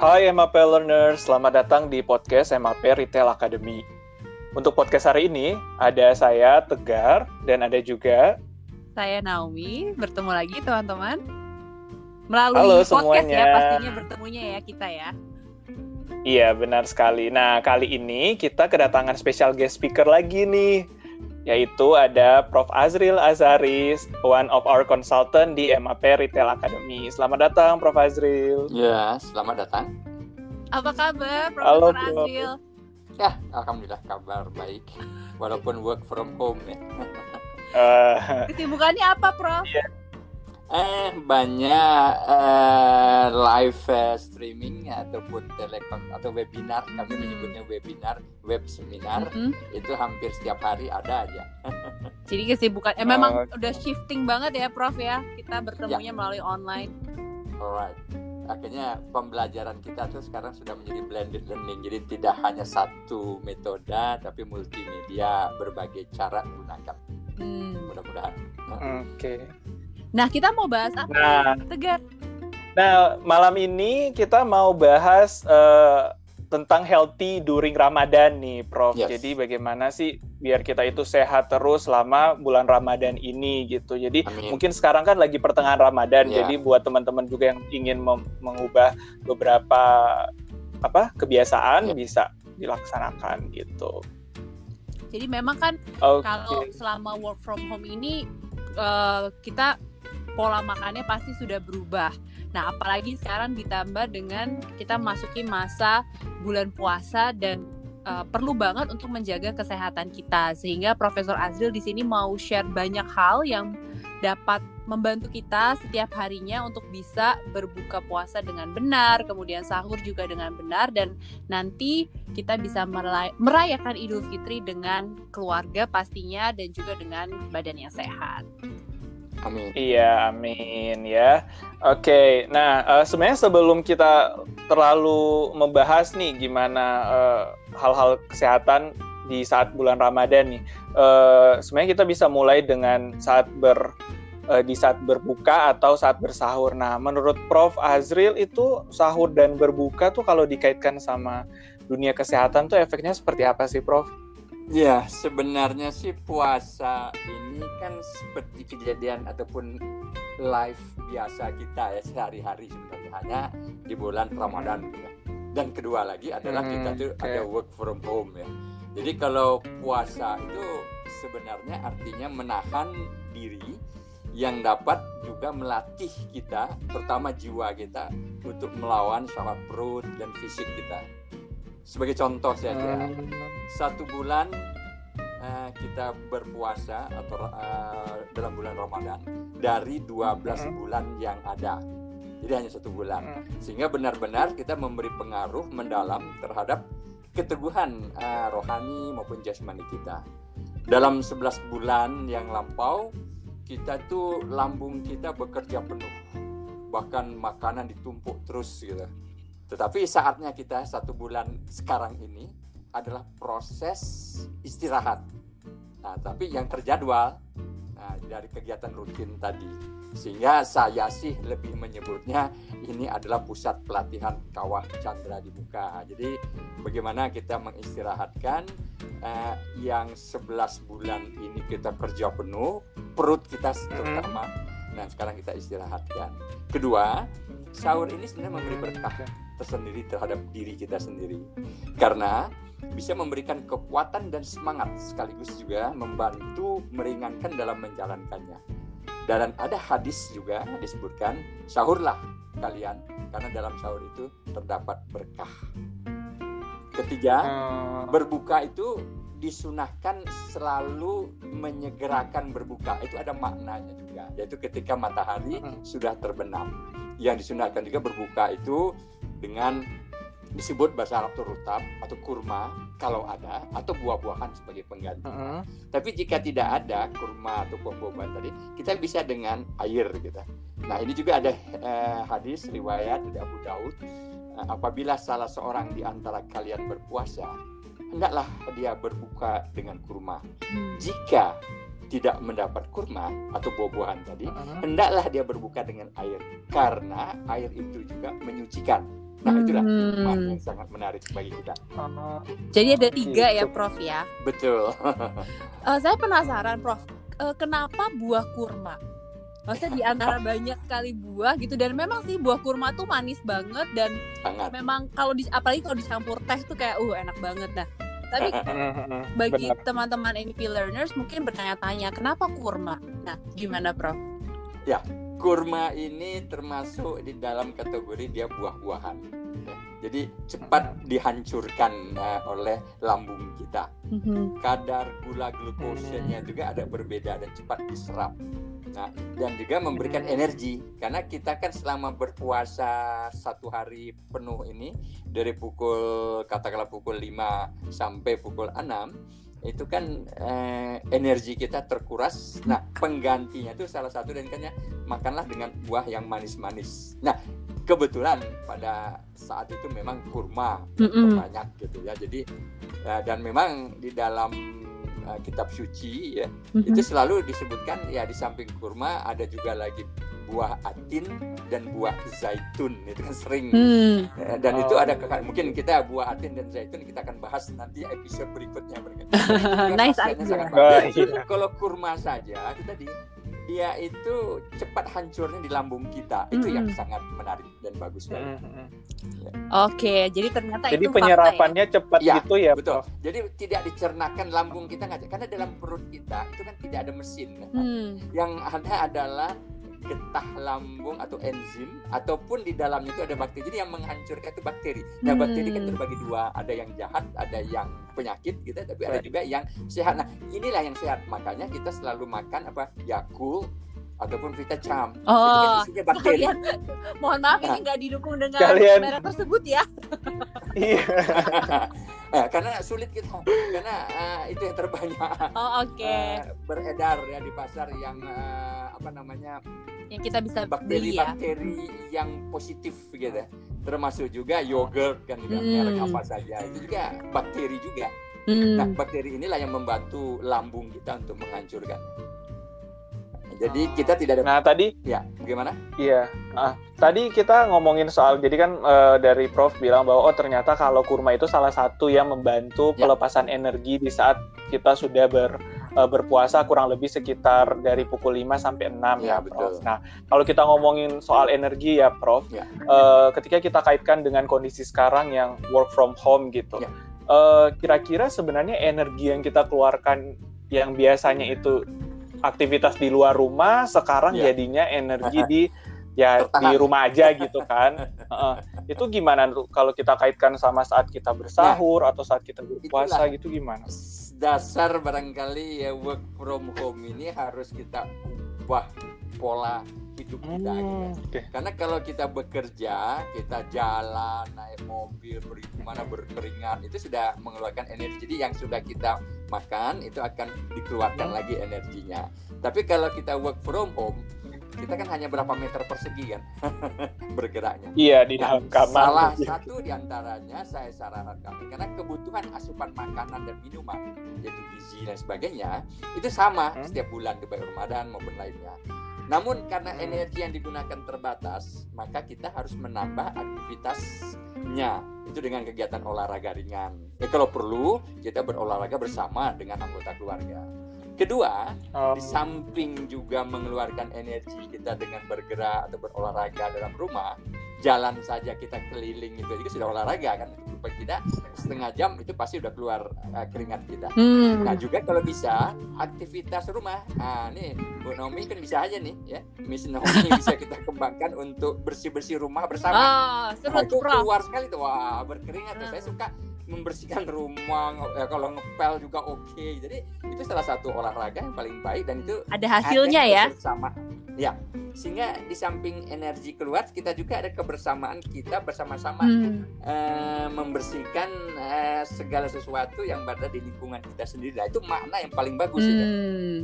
Hai MAP Learners, selamat datang di podcast MAP Retail Academy. Untuk podcast hari ini, ada saya Tegar dan ada juga saya Naomi. Bertemu lagi teman-teman. Melalui Halo podcast ya semuanya. pastinya bertemunya ya kita ya. Iya, benar sekali. Nah, kali ini kita kedatangan special guest speaker lagi nih, yaitu ada Prof. Azril Azaris, one of our consultant di MAP Retail Academy. Selamat datang, Prof. Azril. Ya, selamat datang. Apa kabar Halo, Prof. Azril? Ya, alhamdulillah kabar baik. Walaupun work from home ya. Eh, Kesibukannya apa Prof? Eh, banyak eh, live eh, streaming ataupun telecom atau webinar. Kami menyebutnya webinar, web seminar. Mm-mm. Itu hampir setiap hari ada aja. Jadi kesibukan, eh, memang Oh. udah shifting banget ya Prof ya. Kita bertemunya melalui online. Alright. Akhirnya pembelajaran kita tuh sekarang sudah menjadi blended learning. Jadi tidak hanya satu metode, tapi multimedia, berbagai cara gunakan. Hmm. Mudah-mudahan. Oke. Nah kita mau bahas apa? Nah. Tegar. Nah, malam ini kita mau bahas eh, tentang healthy during Ramadan nih, Prof. Yes. Jadi bagaimana sih biar kita itu sehat terus selama bulan Ramadan ini gitu. Jadi Amin. mungkin sekarang kan lagi pertengahan Ramadan, Iya. jadi buat teman-teman juga yang ingin mem- mengubah beberapa apa kebiasaan Iya. bisa dilaksanakan gitu. Jadi memang kan Oke. kalau selama work from home ini eh, kita pola makannya pasti sudah berubah. Nah, apalagi sekarang ditambah dengan kita masuki masa bulan puasa dan eh, perlu banget untuk menjaga kesehatan kita. Sehingga Profesor Azril di sini mau share banyak hal yang dapat membantu kita setiap harinya untuk bisa berbuka puasa dengan benar, kemudian sahur juga dengan benar dan nanti kita bisa meray- merayakan Idul Fitri dengan keluarga pastinya dan juga dengan badan yang sehat. Amin. Iya, amin ya. Oke, nah eh, sebenarnya sebelum kita terlalu membahas nih gimana eh, hal-hal kesehatan di saat bulan Ramadan nih, eh, sebenarnya kita bisa mulai dengan saat ber eh, di saat berbuka atau saat bersahur. Nah, menurut Prof Azril itu sahur dan berbuka tuh kalau dikaitkan sama dunia kesehatan tuh efeknya seperti apa sih, Prof? Ya, sebenarnya sih puasa ini kan seperti kejadian ataupun life biasa kita ya sehari-hari sebenarnya hanya di bulan Ramadan. ya. Dan kedua lagi adalah Hmm, kita tuh oke. ada work from home ya. Jadi kalau puasa itu sebenarnya artinya menahan diri yang dapat juga melatih kita, terutama jiwa kita untuk melawan syahwat perut dan fisik kita. Sebagai contoh saja, satu bulan eh, kita berpuasa atau eh, dalam bulan Ramadan dari 12 Mhm. bulan yang ada. Jadi hanya satu bulan. Hmm. Sehingga benar-benar kita memberi pengaruh mendalam terhadap keteguhan eh, rohani maupun jasmani kita. Dalam 11 bulan yang lampau kita tuh lambung kita bekerja penuh. Bahkan makanan ditumpuk terus gitu. Tetapi saatnya kita satu bulan sekarang ini adalah proses istirahat. Nah, tapi yang terjadwal nah, dari kegiatan rutin tadi. Sehingga saya sih lebih menyebutnya ini adalah pusat pelatihan kawah chandra di muka. Jadi bagaimana kita mengistirahatkan eh, yang 11 bulan ini kita kerja penuh, perut kita terutama. Nah, sekarang kita istirahatkan. Kedua, sahur ini sebenarnya memberi berkah tersendiri terhadap diri kita sendiri. Karena bisa memberikan kekuatan dan semangat sekaligus juga membantu meringankan dalam menjalankannya. Dan ada hadis juga disebutkan sahurlah kalian karena dalam sahur itu terdapat berkah. Ketiga, Hmm. berbuka itu disunahkan selalu menyegerakan berbuka. Itu ada maknanya juga, yaitu ketika matahari sudah terbenam. Yang disunahkan juga berbuka itu dengan disebut bahasa Arab itu rutab atau kurma kalau ada atau buah-buahan sebagai pengganti. Hmm. Tapi jika tidak ada kurma atau buah-buahan tadi, kita bisa dengan air gitu. Nah, ini juga ada eh, hadis riwayat dari Abu Daud eh, apabila salah seorang di antara kalian berpuasa, hendaklah dia berbuka dengan kurma. Hmm. Jika tidak mendapat kurma atau buah-buahan tadi, Hmm. hendaklah dia berbuka dengan air karena air itu juga menyucikan. Nah itulah Hmm. yang sangat menarik bagi kita. Jadi ada tiga ya, Gitu. Prof ya. Betul. Eh, saya penasaran, Prof. Eh, kenapa buah kurma? Maksudnya di antara banyak sekali buah gitu dan memang sih buah kurma tuh manis banget dan sangat. memang kalau di apalagi kalau dicampur teh tuh kayak uh enak banget nah. Tapi mm, bagi benar. teman-teman NP learners mungkin bertanya-tanya kenapa kurma? Nah, gimana, Prof? Kurma ini termasuk di dalam kategori dia buah-buahan. Ya, Jadi cepat dihancurkan eh, oleh lambung kita. Mhm. kadar gula glukosanya juga ada berbeda dan cepat diserap. Nah, dan juga memberikan energi karena kita kan selama berpuasa satu hari penuh ini dari pukul katakanlah pukul 5 sampai pukul 6 itu kan eh, energi kita terkuras. Nah, penggantinya itu salah satu dan kan makanlah dengan buah yang manis-manis. Nah, kebetulan pada saat itu memang kurma Mm-mm. banyak gitu ya. Jadi ya, dan memang di dalam uh, kitab suci ya Mhm. itu selalu disebutkan ya di samping kurma ada juga lagi buah atin dan buah zaitun itu kan sering Hmm. Eh, dan Oh. itu ada mungkin kita buah atin dan zaitun kita akan bahas nanti episode berikutnya berikutnya. Nice idea. Oh, iya. Kalau kurma saja itu tadi dia itu cepat hancurnya di lambung kita itu yang Mm-mm. sangat menarik dan bagus sekali. Mm, mm. Oke, jadi ternyata Jadi itu fakta ya. penyerapannya cepat Ya, gitu ya, Betul. Prof? Jadi tidak dicernakan lambung kita nggak karena dalam perut kita itu kan tidak ada mesin. Hmm. Yang ada adalah getah lambung atau enzim ataupun di dalamnya itu ada bakteri. Jadi yang menghancurkan itu bakteri. Nah, Hmm. bakteri kan terbagi dua, ada yang jahat, ada yang penyakit gitu, tapi ada juga yang sehat. Nah, inilah yang sehat. Makanya kita selalu makan apa? Yakult ataupun Vitacam. itu kan Oh, isinya bakteri. Kalian, mohon maaf ini Nah. nggak didukung dengan Kalian- merek tersebut ya. Iya. Eh, karena sulit kita karena eh, itu yang terbanyak Oh, oke. eh, beredar ya di pasar yang eh, apa namanya Yang kita bisa beli ya. bakteri-bakteri yang positif gitu termasuk juga yogurt kan juga Hmm. merek apa saja itu juga bakteri juga nah Hmm. bakteri inilah yang membantu lambung kita untuk menghancurkan jadi kita tidak ada Nah, tadi ya bagaimana Iya. Nah, tadi kita ngomongin soal jadi kan eh, dari Prof bilang bahwa oh ternyata kalau kurma itu salah satu yang membantu Ya. pelepasan energi di saat kita sudah ber eh, berpuasa kurang lebih sekitar dari pukul 5 sampai 6 Ya, ya, Prof. betul. Nah, kalau kita ngomongin soal energi ya, Prof. Ya. eh, ketika kita kaitkan dengan kondisi sekarang yang work from home gitu. Ya. kira-kira sebenarnya energi yang kita keluarkan yang biasanya itu aktivitas di luar rumah sekarang Ya. jadinya energi di ya Tertahan. di rumah aja gitu kan Heeh. itu gimana kalau kita kaitkan sama saat kita bersahur atau saat kita berpuasa gitu gimana dasar barangkali ya work from home ini harus kita ubah pola hidup kita gitu. Hmm, oke. Karena kalau kita bekerja, kita jalan, naik mobil, pergi ke mana berkeringat, itu sudah mengeluarkan energi. Jadi yang sudah kita makan itu akan dikeluarkan Hmm. lagi energinya. Tapi kalau kita work from home, kita kan hanya berapa meter persegi kan bergeraknya. iya di Nah, dalam kamar Salah gitu. satu di antaranya saya sarankan karena kebutuhan asupan makanan dan minuman yaitu gizi dan sebagainya itu sama Hmm. setiap bulan di baik Ramadan maupun lainnya. Namun karena energi yang digunakan terbatas, maka kita harus menambah aktivitasnya itu dengan kegiatan olahraga ringan. Eh, kalau perlu kita berolahraga bersama dengan anggota keluarga. Kedua, Oh, di samping juga mengeluarkan energi kita dengan bergerak atau berolahraga dalam rumah, jalan saja kita keliling itu juga sudah olahraga kan. Supaya tidak setengah jam itu pasti udah keluar uh, keringat kita. Hmm. Nah juga kalau bisa aktivitas rumah, nah ini Bu Naomi kan bisa aja nih ya, Miss Naomi bisa kita kembangkan untuk bersih bersih rumah bersama. Oh, seru Nah, tuh, itu keluar sekali tuh, wah berkeringat tuh. Hmm. Saya suka membersihkan rumah, ya, kalau ngepel juga oke. Jadi itu salah satu olahraga yang paling baik dan itu Ada hasilnya ya. Bersama, ya. Sehingga di samping energi keluar, kita juga ada kebersamaan kita bersama-sama Hmm. eh, membersihkan eh, segala sesuatu yang berada di lingkungan kita sendiri. Nah, itu makna yang paling bagus itu. Hmm.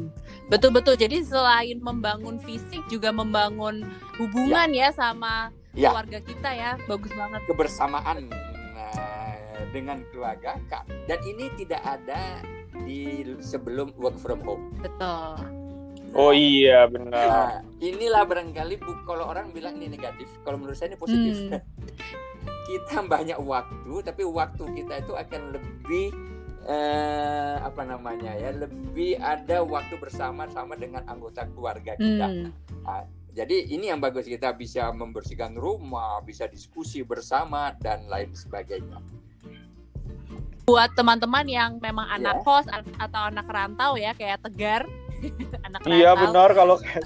Betul betul. Jadi selain membangun fisik juga membangun hubungan ya, sama Ya. keluarga kita ya. Bagus banget. Kebersamaan eh, dengan keluarga, Kak. Dan ini tidak ada di sebelum work from home. Betul. Oh iya benar Nah, inilah barangkali bu, kalau orang bilang ini negatif, kalau menurut saya ini positif. Hmm. kita banyak waktu tapi waktu kita itu akan lebih eh, apa namanya ya lebih ada waktu bersama sama dengan anggota keluarga kita Hmm. Nah, jadi ini yang bagus kita bisa membersihkan rumah bisa diskusi bersama dan lain sebagainya Buat teman-teman yang memang anak Iya. kos atau anak rantau ya kayak Tegar. anak Iya rantau. benar kalau kayak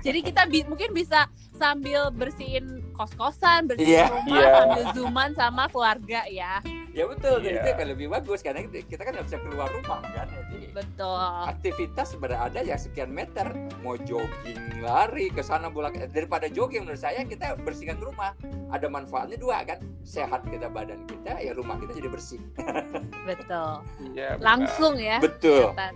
Jadi kita bi- mungkin bisa sambil bersihin kos-kosan, bersihin Iya. rumah Iya. sambil zooman sama keluarga ya. ya betul Iya. itu akan lebih bagus karena kita, kan nggak bisa keluar rumah kan jadi Betul. aktivitas berada ya sekian meter mau jogging lari ke sana bolak daripada jogging menurut saya kita bersihkan rumah ada manfaatnya dua kan sehat kita badan kita ya rumah kita jadi bersih Betul. Iya, benar. Langsung ya. betul kelihatan.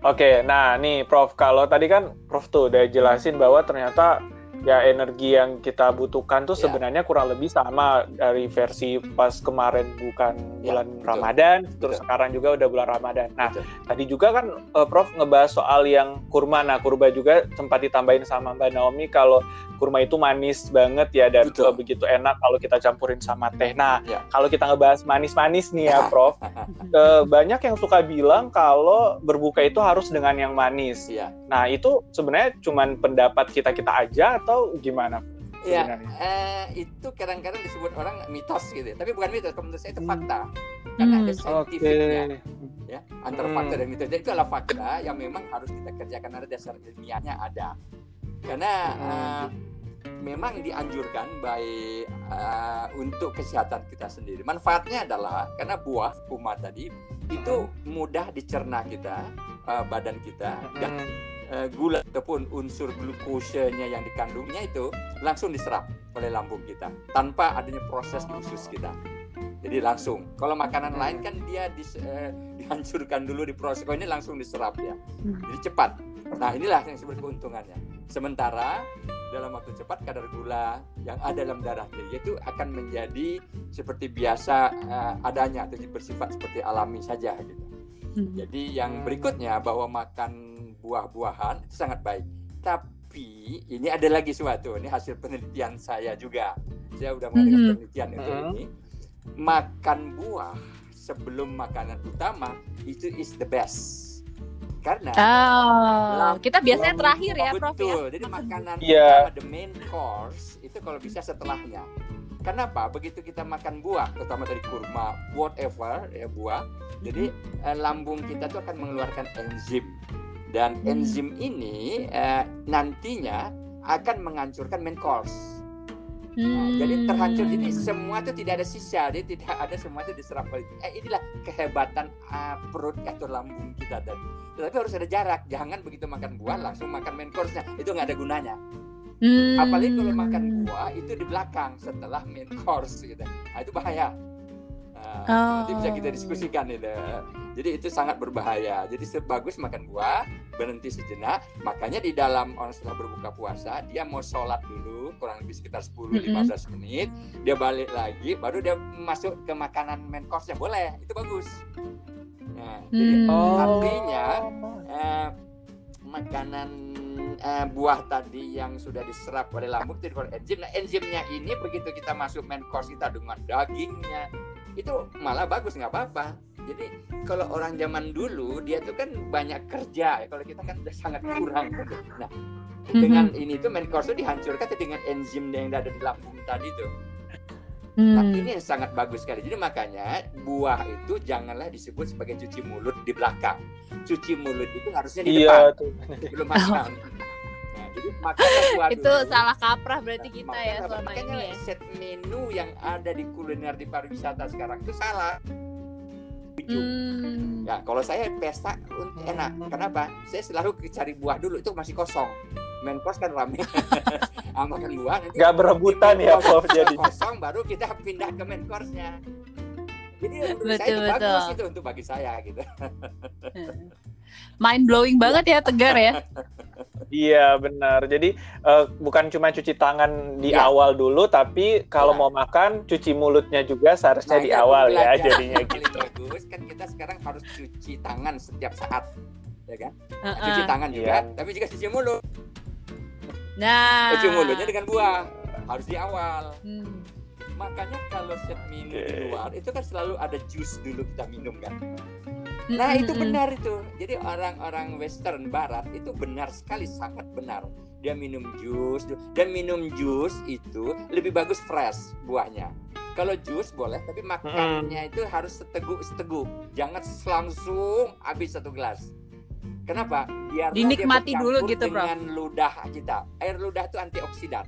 Oke, nah nih Prof, kalau tadi kan Prof tuh udah jelasin bahwa ternyata ya energi yang kita butuhkan tuh Ya. sebenarnya kurang lebih sama dari versi pas kemarin bukan Ya, bulan betul. Ramadan, terus Betul. sekarang juga udah bulan Ramadan. Nah, Betul. tadi juga kan eh, Prof ngebahas soal yang kurma. Nah, kurma juga sempat ditambahin sama Mbak Naomi kalau kurma itu manis banget ya dan Betul. eh, begitu enak kalau kita campurin sama teh. Nah, Ya. kalau kita ngebahas manis-manis nih ya, Prof, eh, banyak yang suka bilang kalau berbuka itu harus dengan yang manis. Iya. Nah, itu sebenarnya cuman pendapat kita-kita aja atau gimana Iya, eh, itu kadang-kadang disebut orang mitos gitu, tapi bukan mitos. Menurut saya itu fakta, karena Hmm. ada Oke. saintifiknya, ya antara Hmm. fakta dan mitos. Jadi itu adalah fakta yang memang harus kita kerjakan ada dasar ilmiahnya ada. Karena Hmm. eh, memang dianjurkan baik eh, untuk kesehatan kita sendiri. Manfaatnya adalah karena buah kurma tadi itu mudah dicerna kita, eh, badan kita, dan Hmm. eh, gula ataupun unsur glukosanya yang dikandungnya itu langsung diserap oleh lambung kita tanpa adanya proses di usus kita. Jadi langsung. Kalau makanan lain kan dia dis- eh, dihancurkan dulu diproses. Kalau ini langsung diserap ya. Jadi cepat. Nah inilah yang disebut keuntungannya. Sementara dalam waktu cepat kadar gula yang ada dalam darah dia itu akan menjadi seperti biasa eh, adanya atau bersifat seperti alami saja gitu. Hmm. Jadi yang berikutnya bahwa makan buah-buahan itu sangat baik. Tapi ini ada lagi suatu, ini hasil penelitian saya juga. Saya udah melakukan Mhm. penelitian untuk Mhm. ini. Makan buah sebelum makanan utama itu is the best. Karena Oh, kita biasanya terakhir ya, betul. Prof ya. Jadi makanan Iya. utama the main course itu kalau bisa setelahnya. Kenapa? Begitu kita makan buah, terutama dari kurma, whatever ya buah, jadi eh, lambung kita tuh akan mengeluarkan enzim dan Hmm. enzim ini eh, nantinya akan menghancurkan main course. Nah, jadi terhancur. Jadi Hmm. semua itu tidak ada sisa. Jadi tidak ada semua itu diserap oleh eh, inilah kehebatan ah, perut atau lambung kita tadi. Tetapi harus ada jarak. Jangan begitu makan buah langsung makan main course-nya. Itu nggak ada gunanya. Hmm. apalagi kalau makan buah itu di belakang setelah main course gitu. Nah, itu bahaya. Nah, nanti bisa kita Oh. diskusikan itu jadi itu sangat berbahaya. Jadi sebagus makan buah berhenti sejenak makanya di dalam orang setelah berbuka puasa dia mau sholat dulu kurang lebih sekitar 10-15 menit dia balik lagi baru dia masuk ke makanan main course yang boleh itu bagus nah, jadi Hmm. Oh. artinya eh, makanan eh, buah tadi yang sudah diserap oleh lambung itu dikeluarkan enzim. Nah, enzimnya ini begitu kita masuk main course kita dengan dagingnya itu malah bagus nggak apa-apa. Jadi kalau orang zaman dulu dia tuh kan banyak kerja ya. Kalau kita kan udah sangat kurang. gitu. Nah, dengan ini tuh main course itu dihancurkan dengan enzim yang ada di lambung tadi tuh. Nah, Hmm. ini yang sangat bagus sekali. Jadi makanya buah itu janganlah disebut sebagai cuci mulut di belakang. Cuci mulut itu harusnya di Iya depan tuh. sebelum makan. Nah, jadi makanlah buah itu dulu. salah kaprah berarti Nah, kita ya selama Makanya ini ya. set menu yang ada di kuliner di pariwisata sekarang itu salah. Tujuh. Hmm. Ya, kalau saya pesta enak. Kenapa? Saya selalu cari buah dulu itu masih kosong. Main course kan rame. makan buah nanti Nggak berebutan ya, Prof, jadi. kosong baru kita pindah ke main course-nya. Jadi menurut saya Betul, itu bagus betul. itu untuk bagi saya gitu. Mind blowing banget ya Tegar ya. Iya benar. Jadi eh, bukan cuma cuci tangan di Iya. awal dulu, tapi kalau Iya. mau makan cuci mulutnya juga seharusnya Nah, di awal ya. Jadinya gitu. bagus kan kita sekarang harus cuci tangan setiap saat. Ya kan? Heeh. Cuci tangan juga, Iya. tapi juga cuci mulut. Nah. Cuci mulutnya dengan buah. harus di awal. Hmm. Makanya kalau set minum di Oke. luar itu kan selalu ada jus dulu kita minum kan. Nah itu benar itu. Jadi orang-orang Western Barat itu benar sekali, sangat benar. Dia minum jus dan minum jus itu lebih bagus fresh buahnya. Kalau jus boleh, tapi makannya itu harus seteguk-seteguk. Jangan langsung habis satu gelas. Kenapa? Biar Dinikmati dulu gitu, Prof. dengan ludah kita. Air ludah itu antioksidan.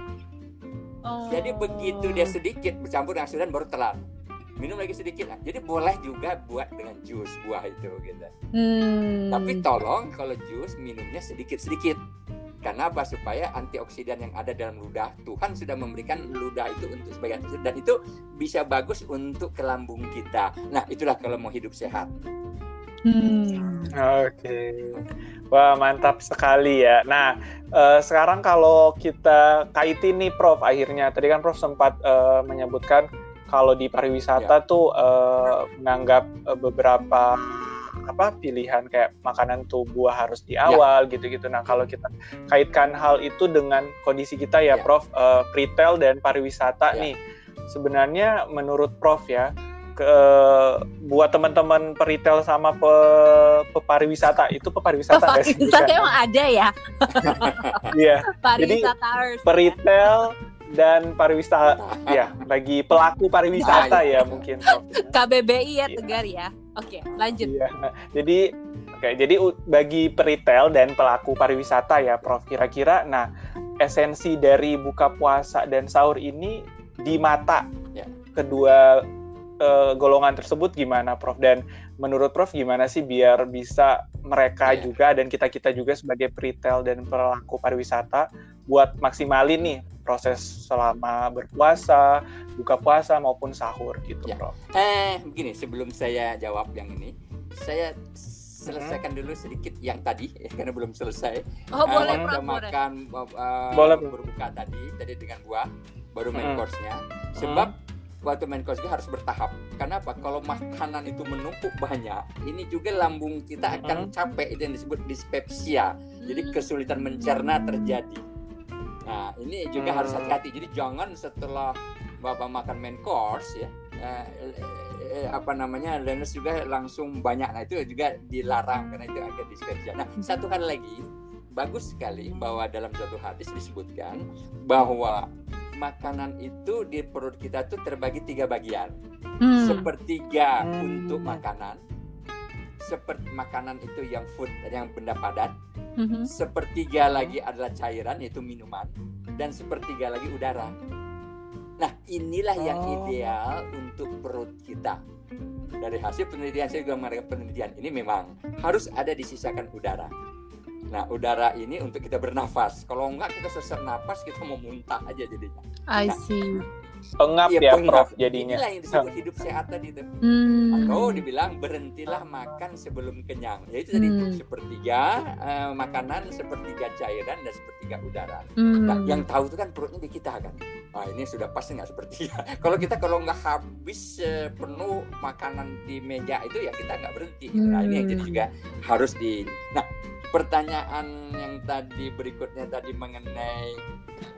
Oh. Jadi begitu dia sedikit bercampur dengan oksidan baru telan. Minum lagi sedikit. Nah, jadi boleh juga buat dengan jus buah itu gitu. Hmm. Tapi tolong kalau jus minumnya sedikit-sedikit. Karena apa? Supaya antioksidan yang ada dalam ludah Tuhan sudah memberikan ludah itu untuk sebagian kecil dan itu bisa bagus untuk ke lambung kita. Nah, itulah kalau mau hidup sehat. Hmm. Oke. Wah, mantap sekali ya. Nah, eh, sekarang kalau kita kaitin nih Prof, akhirnya tadi kan Prof sempat eh, menyebutkan kalau di pariwisata tuh eh, menganggap eh, beberapa apa pilihan kayak makanan tuh buah harus di awal gitu-gitu. Nah, kalau kita kaitkan hal itu dengan kondisi kita ya, Ya. Prof, eh, retail dan pariwisata Ya. nih. Sebenarnya menurut Prof ya, ke buat teman-teman peritel sama pe, pepariwisata itu pepariwisata? Pariwisata emang ada ya Iya, pariwisata peritel dan pariwisata ya bagi pelaku pariwisata Nah, ya mungkin. KBBI ya. Tegar ya oke lanjut Iya. Jadi oke, jadi bagi peritel dan pelaku pariwisata ya Prof kira-kira nah esensi dari buka puasa dan sahur ini di mata Ya. kedua eh, golongan tersebut gimana Prof dan menurut Prof gimana sih biar bisa mereka Iya. juga dan kita-kita juga sebagai peritel dan pelaku pariwisata buat maksimalin nih proses selama berpuasa, buka puasa maupun sahur gitu Ya. Prof. Eh, begini, sebelum saya jawab yang ini, saya selesaikan dulu sedikit yang tadi ya, karena belum selesai. oh Eh, boleh waktu Prof boleh. makan uh, Boleh, berbuka tadi tadi dengan buah baru main Hmm. course-nya. Sebab waktu main course juga harus bertahap. Kenapa kalau makanan itu menumpuk banyak ini juga lambung kita akan capek itu yang disebut dispepsia. Jadi Hmm. kesulitan mencerna terjadi nah ini juga Hmm. harus hati-hati jadi jangan setelah bapak makan main course ya eh, eh, apa namanya learners juga langsung banyak nah itu juga dilarang karena itu agak dispepsia nah satu hal lagi bagus sekali bahwa dalam suatu hadis disebutkan bahwa makanan itu di perut kita tuh terbagi tiga bagian Hmm. sepertiga Hmm. untuk makanan seperti makanan itu yang food yang benda padat. Mhm. sepertiga lagi adalah cairan yaitu minuman. Dan sepertiga lagi udara. Nah inilah yang Oh. ideal untuk perut kita. Dari hasil penelitian saya juga mengadakan penelitian ini memang harus ada disisakan udara. Nah udara ini untuk kita bernafas. Kalau enggak kita sesak nafas kita mau muntah aja jadinya. I see Pengap Iya, ya pengap. Prof jadinya. inilah yang disebut hidup sehat tadi itu Hmm. atau dibilang berhentilah makan sebelum kenyang yaitu tadi Hmm. sepertiga eh, makanan sepertiga cairan dan sepertiga udara Hmm. nah, yang tahu itu kan perutnya di kita kan ah ini sudah pasti nggak sepertiga kalau kita kalau nggak habis eh, penuh makanan di meja itu ya kita nggak berhenti gitu. nah ini yang jadi Hmm. juga harus di nah pertanyaan yang tadi berikutnya tadi mengenai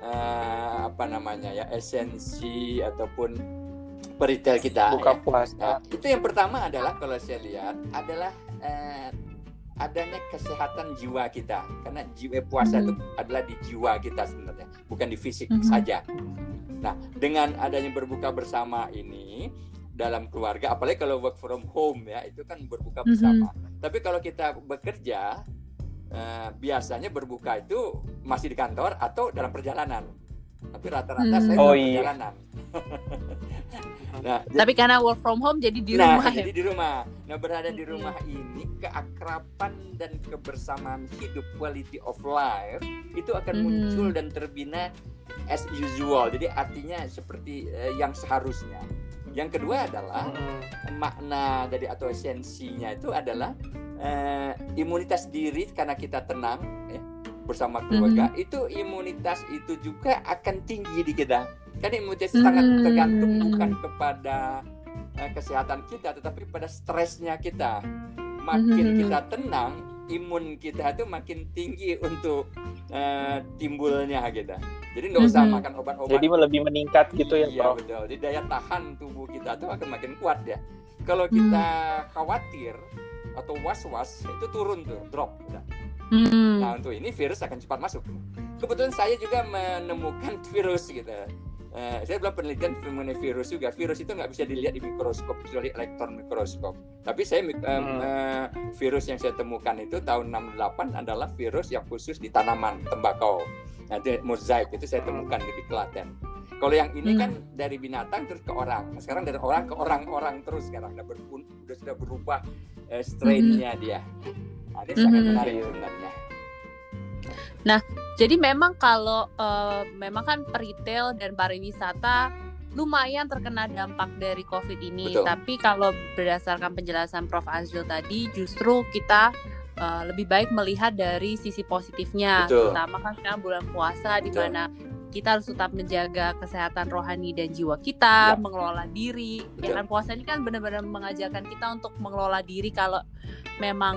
eh, apa namanya ya esensi ataupun peritel kita Buka ya. puasa. Nah, itu yang pertama adalah kalau saya lihat adalah eh, adanya kesehatan jiwa kita karena jiwa puasa Mhm. itu adalah di jiwa kita sebenarnya bukan di fisik Mhm. saja. Nah dengan adanya berbuka bersama ini dalam keluarga apalagi kalau work from home ya itu kan berbuka Mhm. bersama. Tapi kalau kita bekerja eh, biasanya berbuka itu masih di kantor atau dalam perjalanan. Tapi rata-rata Hmm. saya Oh, dalam iya. perjalanan. nah, Tapi karena work from home jadi di nah, rumah ya. jadi di rumah. Nah, berada di Mm-mm. rumah ini keakraban dan kebersamaan hidup quality of life itu akan Mhm. muncul dan terbina as usual. Jadi artinya seperti eh, yang seharusnya. Yang kedua adalah Mm-mm. makna dari atau esensinya itu adalah eh, imunitas diri karena kita tenang ya, bersama keluarga itu imunitas itu juga akan tinggi di kita karena imunitas itu sangat Hmm. tergantung bukan kepada eh, kesehatan kita tetapi pada stresnya kita makin Mhm. kita tenang imun kita itu makin tinggi untuk eh, timbulnya kita Jadi nggak usah Mhm. makan obat-obat. Jadi lebih meningkat gitu ya, Iya Prof. betul. Jadi daya tahan tubuh kita tuh akan makin kuat ya. Kalau kita khawatir atau was-was itu turun tuh, drop. Udah. Hmm. Nah untuk ini virus akan cepat masuk. Kebetulan saya juga menemukan virus gitu. Eh, saya belum penelitian mengenai virus juga. Virus itu nggak bisa dilihat di mikroskop kecuali elektron mikroskop. Tapi saya Hmm. eh, virus yang saya temukan itu tahun 68 adalah virus yang khusus di tanaman tembakau. Nah, mozaik itu saya temukan di Klaten. Kalau yang ini Hmm. kan dari binatang terus ke orang. Nah, sekarang dari orang ke orang-orang terus sekarang udah, berpun- udah sudah berubah eh, strain-nya dia. Nah, ini sangat Mhm. menarik sebenarnya. Jadi memang kalau eh, memang kan retail dan pariwisata lumayan terkena dampak dari COVID ini. Betul. Tapi kalau berdasarkan penjelasan Prof Azril tadi, justru kita eh, lebih baik melihat dari sisi positifnya. Betul. Terutama kan sekarang bulan puasa di mana kita harus tetap menjaga kesehatan rohani dan jiwa kita, Ya. mengelola diri. Ya Betul. kan puasa ini kan benar-benar mengajarkan kita untuk mengelola diri kalau memang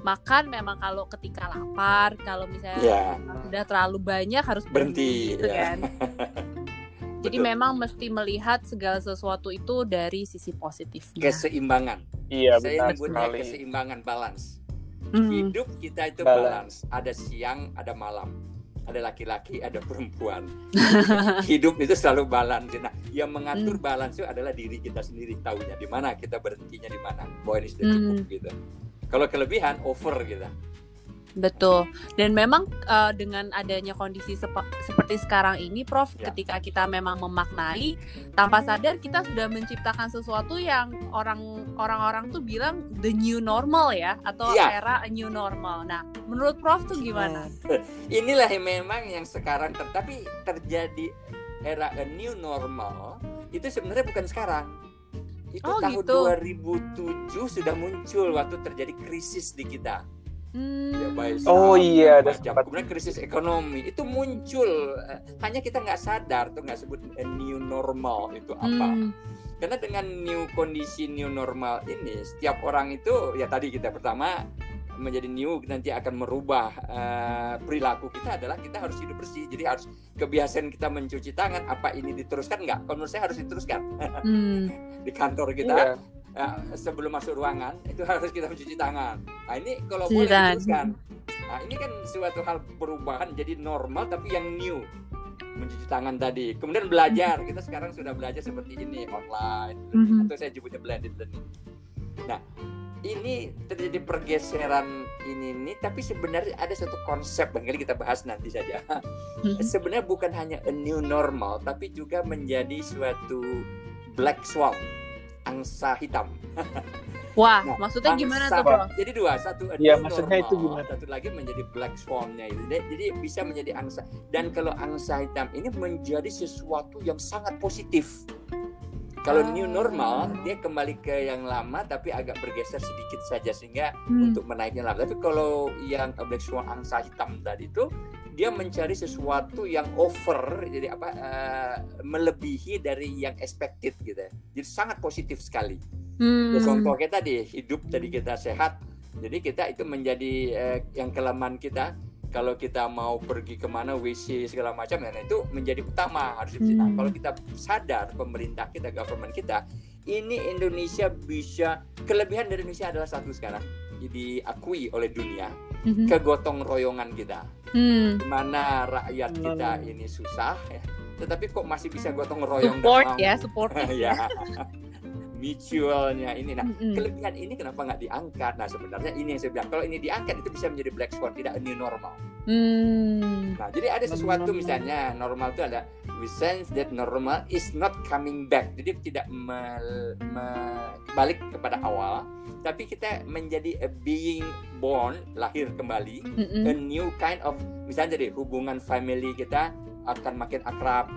makan memang kalau ketika lapar, kalau misalnya Ya. udah terlalu banyak harus berhenti, Berhenti, gitu ya. kan. Jadi Betul. memang mesti melihat segala sesuatu itu dari sisi positifnya. keseimbangan. Iya, Saya benar nyebutnya sekali. keseimbangan balance. Hmm. Hidup kita itu Balance. balance. Ada siang, ada malam. Ada laki-laki, ada perempuan. Hidup itu selalu balance. Nah, yang mengatur Hmm. balance itu adalah diri kita sendiri tahunya di mana kita berhentinya di mana. Bahwa ini sudah Hmm. cukup gitu. Kalau kelebihan over gitu. Betul. Dan memang eh, dengan adanya kondisi sepe- seperti sekarang ini, Prof, Ya. ketika kita memang memaknai tanpa sadar kita sudah menciptakan sesuatu yang orang orang-orang tuh bilang the new normal ya atau Iya. era a new normal. Nah, menurut Prof tuh gimana? Inilah yang memang yang sekarang ter- tapi terjadi era a new normal itu sebenarnya bukan sekarang. Itu Oh, tahun gitu. 2007 sudah muncul waktu terjadi krisis di kita. Hmm. Oh iya, ada macam. Kemudian krisis ekonomi itu muncul. Eh, Hanya kita nggak sadar tuh nggak sebut a new normal itu apa. Hmm. Karena dengan new kondisi new normal ini setiap orang itu ya tadi kita pertama menjadi new nanti akan merubah eh, perilaku kita adalah kita harus hidup bersih. Jadi harus kebiasaan kita mencuci tangan apa ini diteruskan nggak? Kalau menurut saya harus diteruskan Hmm. di kantor kita Iya. Eh, sebelum masuk ruangan itu harus kita mencuci tangan. Nah ini kalau boleh diteruskan. Nah ini kan suatu hal perubahan jadi normal tapi yang new mencuci tangan tadi. Kemudian belajar kita sekarang sudah belajar seperti ini online Mhm. atau saya sebutnya blended learning. Nah ini terjadi pergeseran ini nih tapi sebenarnya ada satu konsep barangkali kita bahas nanti saja Mhm. sebenarnya bukan hanya a new normal tapi juga menjadi suatu black swan angsa hitam Wah, Nah, maksudnya gimana Angsa- tuh, Prof? jadi dua satu a new maksudnya itu normal, gimana? satu lagi menjadi black swan-nya itu jadi, bisa menjadi angsa dan kalau angsa hitam ini menjadi sesuatu yang sangat positif kalau Ah. new normal dia kembali ke yang lama tapi agak bergeser sedikit saja sehingga Hmm. untuk menaiknya lama. Tapi kalau yang Black Swan angsa hitam tadi itu dia mencari sesuatu yang over, jadi apa eh, melebihi dari yang expected gitu. ya. Jadi sangat positif sekali. Hmm. Ya, contoh kita tadi hidup tadi kita sehat, jadi kita itu menjadi eh, yang kelemahan kita. Kalau kita mau pergi ke mana WC segala macam, ya, nah itu menjadi utama harus tangan. Hmm. Kalau kita sadar pemerintah kita, government kita, ini Indonesia bisa kelebihan dari Indonesia adalah satu sekarang diakui oleh dunia Mhm. kegotong royongan kita Hmm. di mana rakyat kita ini susah ya tetapi kok masih bisa gotong royong dan Support mau- ya, support ya mutualnya ini nah Mm-mm. kelebihan ini kenapa nggak diangkat nah sebenarnya ini yang saya bilang kalau ini diangkat itu bisa menjadi black swan tidak new normal Hmm. nah jadi ada sesuatu Hmm. misalnya normal itu ada we sense that normal is not coming back jadi tidak me- balik kepada awal tapi kita menjadi a being born lahir kembali Mm-mm. a new kind of misalnya jadi hubungan family kita akan makin akrab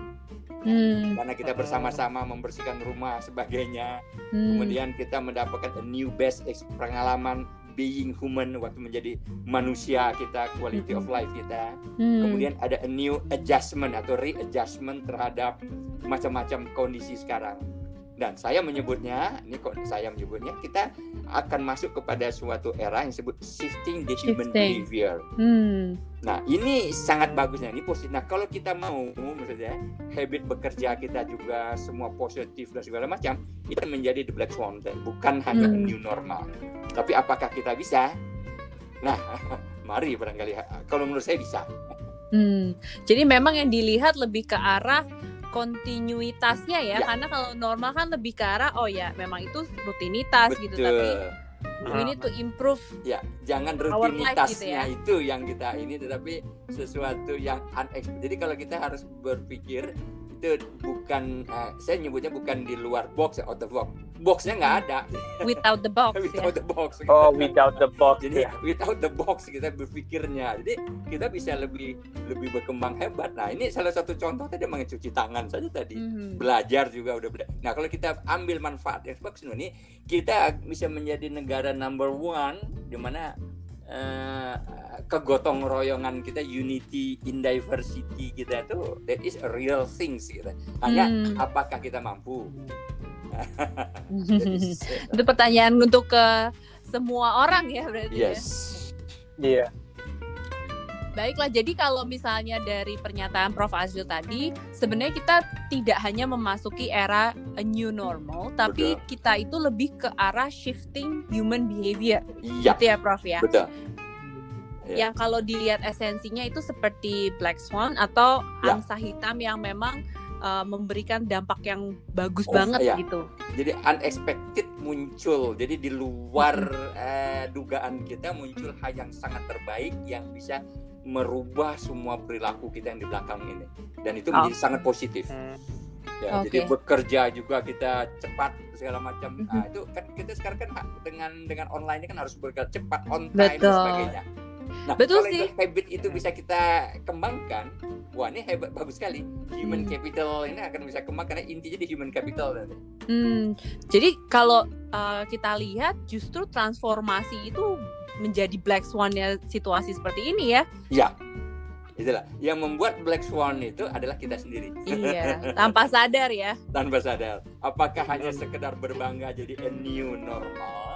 Hmm. karena kita bersama-sama membersihkan rumah sebagainya Hmm. kemudian kita mendapatkan a new best pengalaman being human waktu menjadi manusia kita quality of life kita. Hmm. kemudian ada a new adjustment atau readjustment terhadap macam-macam kondisi sekarang dan saya menyebutnya ini kok saya menyebutnya kita akan masuk kepada suatu era yang disebut shifting the human Shifting. behavior Hmm. Nah, ini sangat bagusnya. Ini positif. Nah, kalau kita mau, maksudnya, habit bekerja kita juga semua positif dan segala macam, itu menjadi the black swan, dan bukan hanya Hmm. new normal. Tapi apakah kita bisa? Nah, mari barangkali. Kalau menurut saya bisa. Hmm. Jadi memang yang dilihat lebih ke arah kontinuitasnya ya, Ya. karena kalau normal kan lebih ke arah oh ya memang itu rutinitas gitu, tapi we need to improve. Ya, jangan life rutinitasnya gitu ya. itu yang kita ini, tetapi sesuatu yang unexpected. Jadi kalau kita harus berpikir itu bukan, eh, saya nyebutnya bukan di luar box, out of box. Boxnya nggak ada, Without the box ya. without the box. Oh, without the box. Jadi ya. without the box kita berpikirnya. Jadi kita bisa lebih lebih berkembang hebat. Nah ini salah satu contoh tadi mencuci tangan saja tadi. Mhm. Belajar juga udah bela- Nah kalau kita ambil manfaat bagus ini, kita bisa menjadi negara number one di mana eh, kegotong royongan kita unity in diversity kita tuh that is a real things gitu. Hanya Hmm. apakah kita mampu? Itu pertanyaan untuk ke semua orang ya berarti ya. yes. Iya. Baiklah, jadi kalau misalnya dari pernyataan Prof Azril tadi, sebenarnya kita tidak hanya memasuki era a new normal, tapi Betul. kita itu lebih ke arah shifting human behavior, Iya, gitu ya Prof ya. betul. Ya. Yang kalau dilihat esensinya itu seperti black swan atau Ya. angsa hitam yang memang uh, memberikan dampak yang bagus Oh, banget iya. gitu. jadi unexpected muncul jadi di luar eh, dugaan kita muncul hal yang sangat terbaik yang bisa merubah semua perilaku kita yang di belakang ini dan itu menjadi Oh. sangat positif Hmm. ya Oke. jadi bekerja juga kita cepat segala macam Mhm. nah itu kan kita sekarang kan dengan dengan online ini kan harus bekerja cepat on time dan Betul. sebagainya nah Betul kalau sih. itu habit itu bisa kita kembangkan wah ini hebat bagus sekali human Hmm. capital ini akan bisa kembang karena intinya di human capital Hmm, jadi kalau uh, kita lihat justru transformasi itu menjadi black swan-nya situasi seperti ini ya. Ya, itulah yang membuat black swan itu adalah kita sendiri. Iya, tanpa sadar ya. Tanpa sadar. Apakah hanya sekedar berbangga jadi a new normal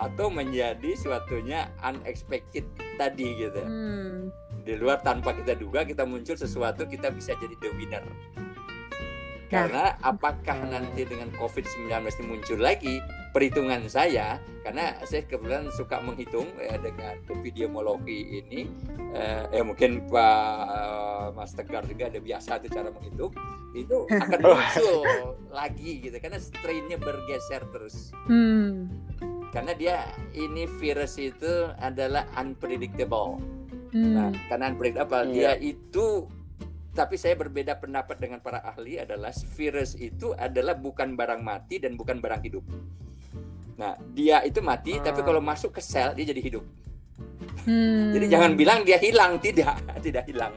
atau menjadi suatunya unexpected tadi gitu. Hmm. Di luar tanpa kita duga kita muncul sesuatu kita bisa jadi the winner. Nah. Karena apakah nanti dengan COVID-19 ini muncul lagi perhitungan saya karena saya kebetulan suka menghitung ya, dengan epidemiologi ini eh, ya mungkin Pak eh, Mas Tegar juga ada biasa tuh cara menghitung itu akan muncul lagi gitu karena strainnya bergeser terus Hmm. Karena dia ini virus itu adalah unpredictable Hmm. Nah, karena unpredictable Iya. dia itu tapi saya berbeda pendapat dengan para ahli adalah virus itu adalah bukan barang mati dan bukan barang hidup. Nah, dia itu mati Hmm. tapi kalau masuk ke sel dia jadi hidup. Hmm. Jadi jangan bilang dia hilang, tidak, tidak hilang.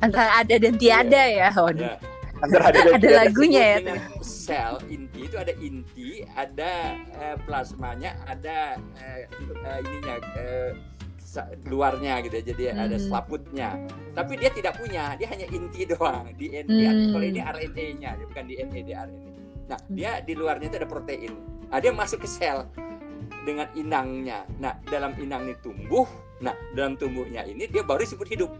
antara ada dan tiada ya. Waduh. Ya. Antara ada Ada lagunya ya. Sel inti itu ada inti, ada eh, plasmanya, ada eh, eh, ininya eh, luarnya gitu ya. Jadi ada Hmm. selaputnya. Tapi dia tidak punya, dia hanya inti doang. DNA. Hmm. Kalau ini RNA-nya, dia bukan DNA, dia RNA. Nah, Hmm. dia di luarnya itu ada protein. Nah, dia masuk ke sel dengan inangnya. Nah, dalam inang ini tumbuh. Nah, dalam tumbuhnya ini dia baru disebut hidup.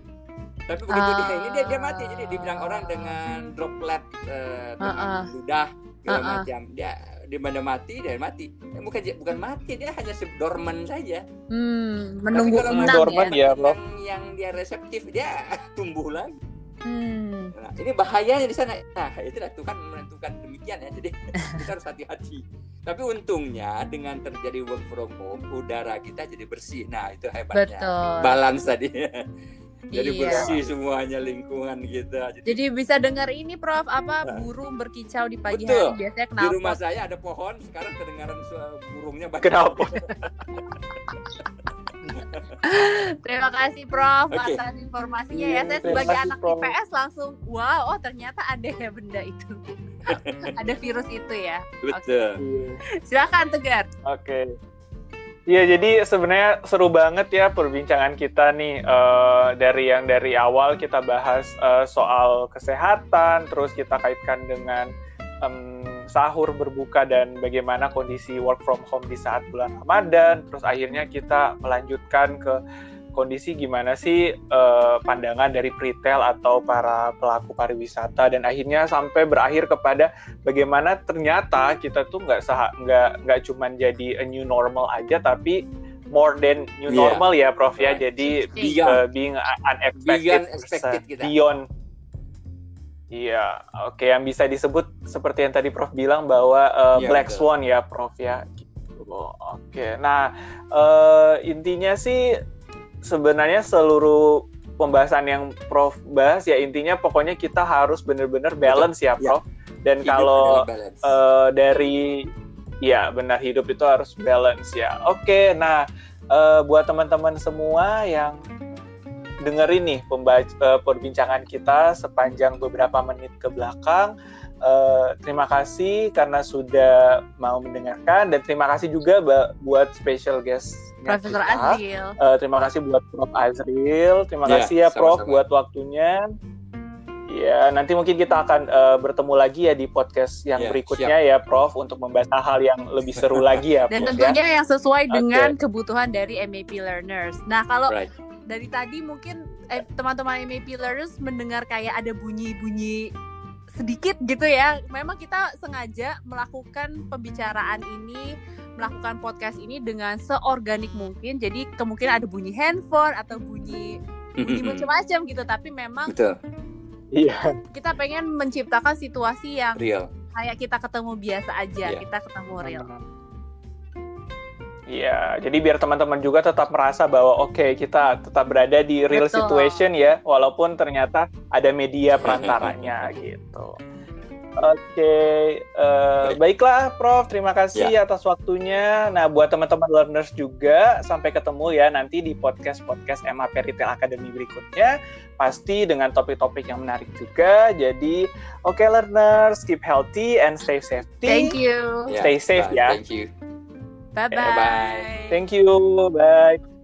Tapi begitu dia ini dia dia mati. Jadi dibilang orang dengan droplet eh, dengan Ah, ah. ludah segala Ah, ah. macam. Dia di mana mati dia mati. Eh, bukan bukan mati, dia hanya dorman saja. Hmm, Tapi menunggu kalau enam dorman ya. ya, yang, yang dia reseptif dia tumbuh lagi. Hmm. Nah, ini bahayanya di sana. Nah, itulah Tuhan menentukan demikian ya. Jadi kita harus hati-hati. Tapi untungnya dengan terjadi work from home, udara kita jadi bersih. Nah, itu hebatnya. Betul. Balance tadi. jadi Iya. bersih semuanya lingkungan kita. Jadi, Jadi bisa dengar ini Prof apa Nah. burung berkicau di pagi Betul. hari biasanya di kenapa? rumah saya ada pohon, sekarang kedengaran burungnya banyak. Kenapa? Terima kasih Prof Oke. atas informasinya ya. Saya sebagai kasih, anak Prof. IPS langsung wow, oh ternyata ada ya benda itu. ada virus itu ya. Betul. Silakan Tegar. Oke. Iya, jadi sebenarnya seru banget ya perbincangan kita nih eh, dari yang dari awal kita bahas eh, soal kesehatan, terus kita kaitkan dengan em, sahur berbuka dan bagaimana kondisi work from home di saat bulan Ramadan, terus akhirnya kita melanjutkan ke kondisi gimana sih uh, pandangan dari retail atau para pelaku pariwisata dan akhirnya sampai berakhir kepada bagaimana ternyata kita tuh nggak nggak nggak cuman jadi a new normal aja tapi more than new yeah. normal ya Prof ya. Jadi beyond. Uh, being unexpected, beyond, expected kita. beyond Iya, oke okay. yang bisa disebut seperti yang tadi Prof bilang bahwa uh, ya, Black betul. Swan ya Prof ya. Gitu. Oke, okay. nah uh, intinya sih sebenarnya seluruh pembahasan yang Prof bahas ya intinya pokoknya kita harus benar-benar balance ya, ya Prof. Ya. Dan hidup kalau uh, dari ya benar hidup itu harus balance ya. Oke, okay, nah uh, buat teman-teman semua yang dengerin nih pembaca, uh, perbincangan kita sepanjang beberapa menit ke belakang. Uh, terima kasih karena sudah mau mendengarkan dan terima kasih juga buat special guest Profesor Azril. Uh, terima kasih buat Prof Azril. Terima yeah, kasih ya Prof sama-sama. buat waktunya. Ya, nanti mungkin kita akan uh, bertemu lagi ya di podcast yang yeah, berikutnya siap. ya, Prof, untuk membahas hal yang lebih seru lagi ya. Dan Prof, tentunya ya. yang sesuai dengan kebutuhan dari MAP learners. Nah, kalau right dari tadi mungkin eh, teman-teman MAP learners mendengar kayak ada bunyi-bunyi sedikit gitu ya. Memang kita sengaja melakukan pembicaraan ini, melakukan podcast ini dengan seorganik mungkin. Jadi kemungkinan ada bunyi handphone atau bunyi bunyi macam-macam gitu. Tapi memang Betul. Iya. Kita pengen menciptakan situasi yang real. Kayak kita ketemu biasa aja, yeah. kita ketemu real. Iya, jadi biar teman-teman juga tetap merasa bahwa oke okay, kita tetap berada di real Betul. situation ya, walaupun ternyata ada media perantaranya gitu. Oke, okay, uh, eh, baiklah Prof, terima kasih ya. atas waktunya. Nah, buat teman-teman learners juga, sampai ketemu ya nanti di podcast-podcast MAP Retail Academy berikutnya. Pasti dengan topik-topik yang menarik juga. Jadi, oke okay, learners, keep healthy and stay safety. Thank you. Stay safe ya. Thank you. Bye-bye. Thank you. Bye.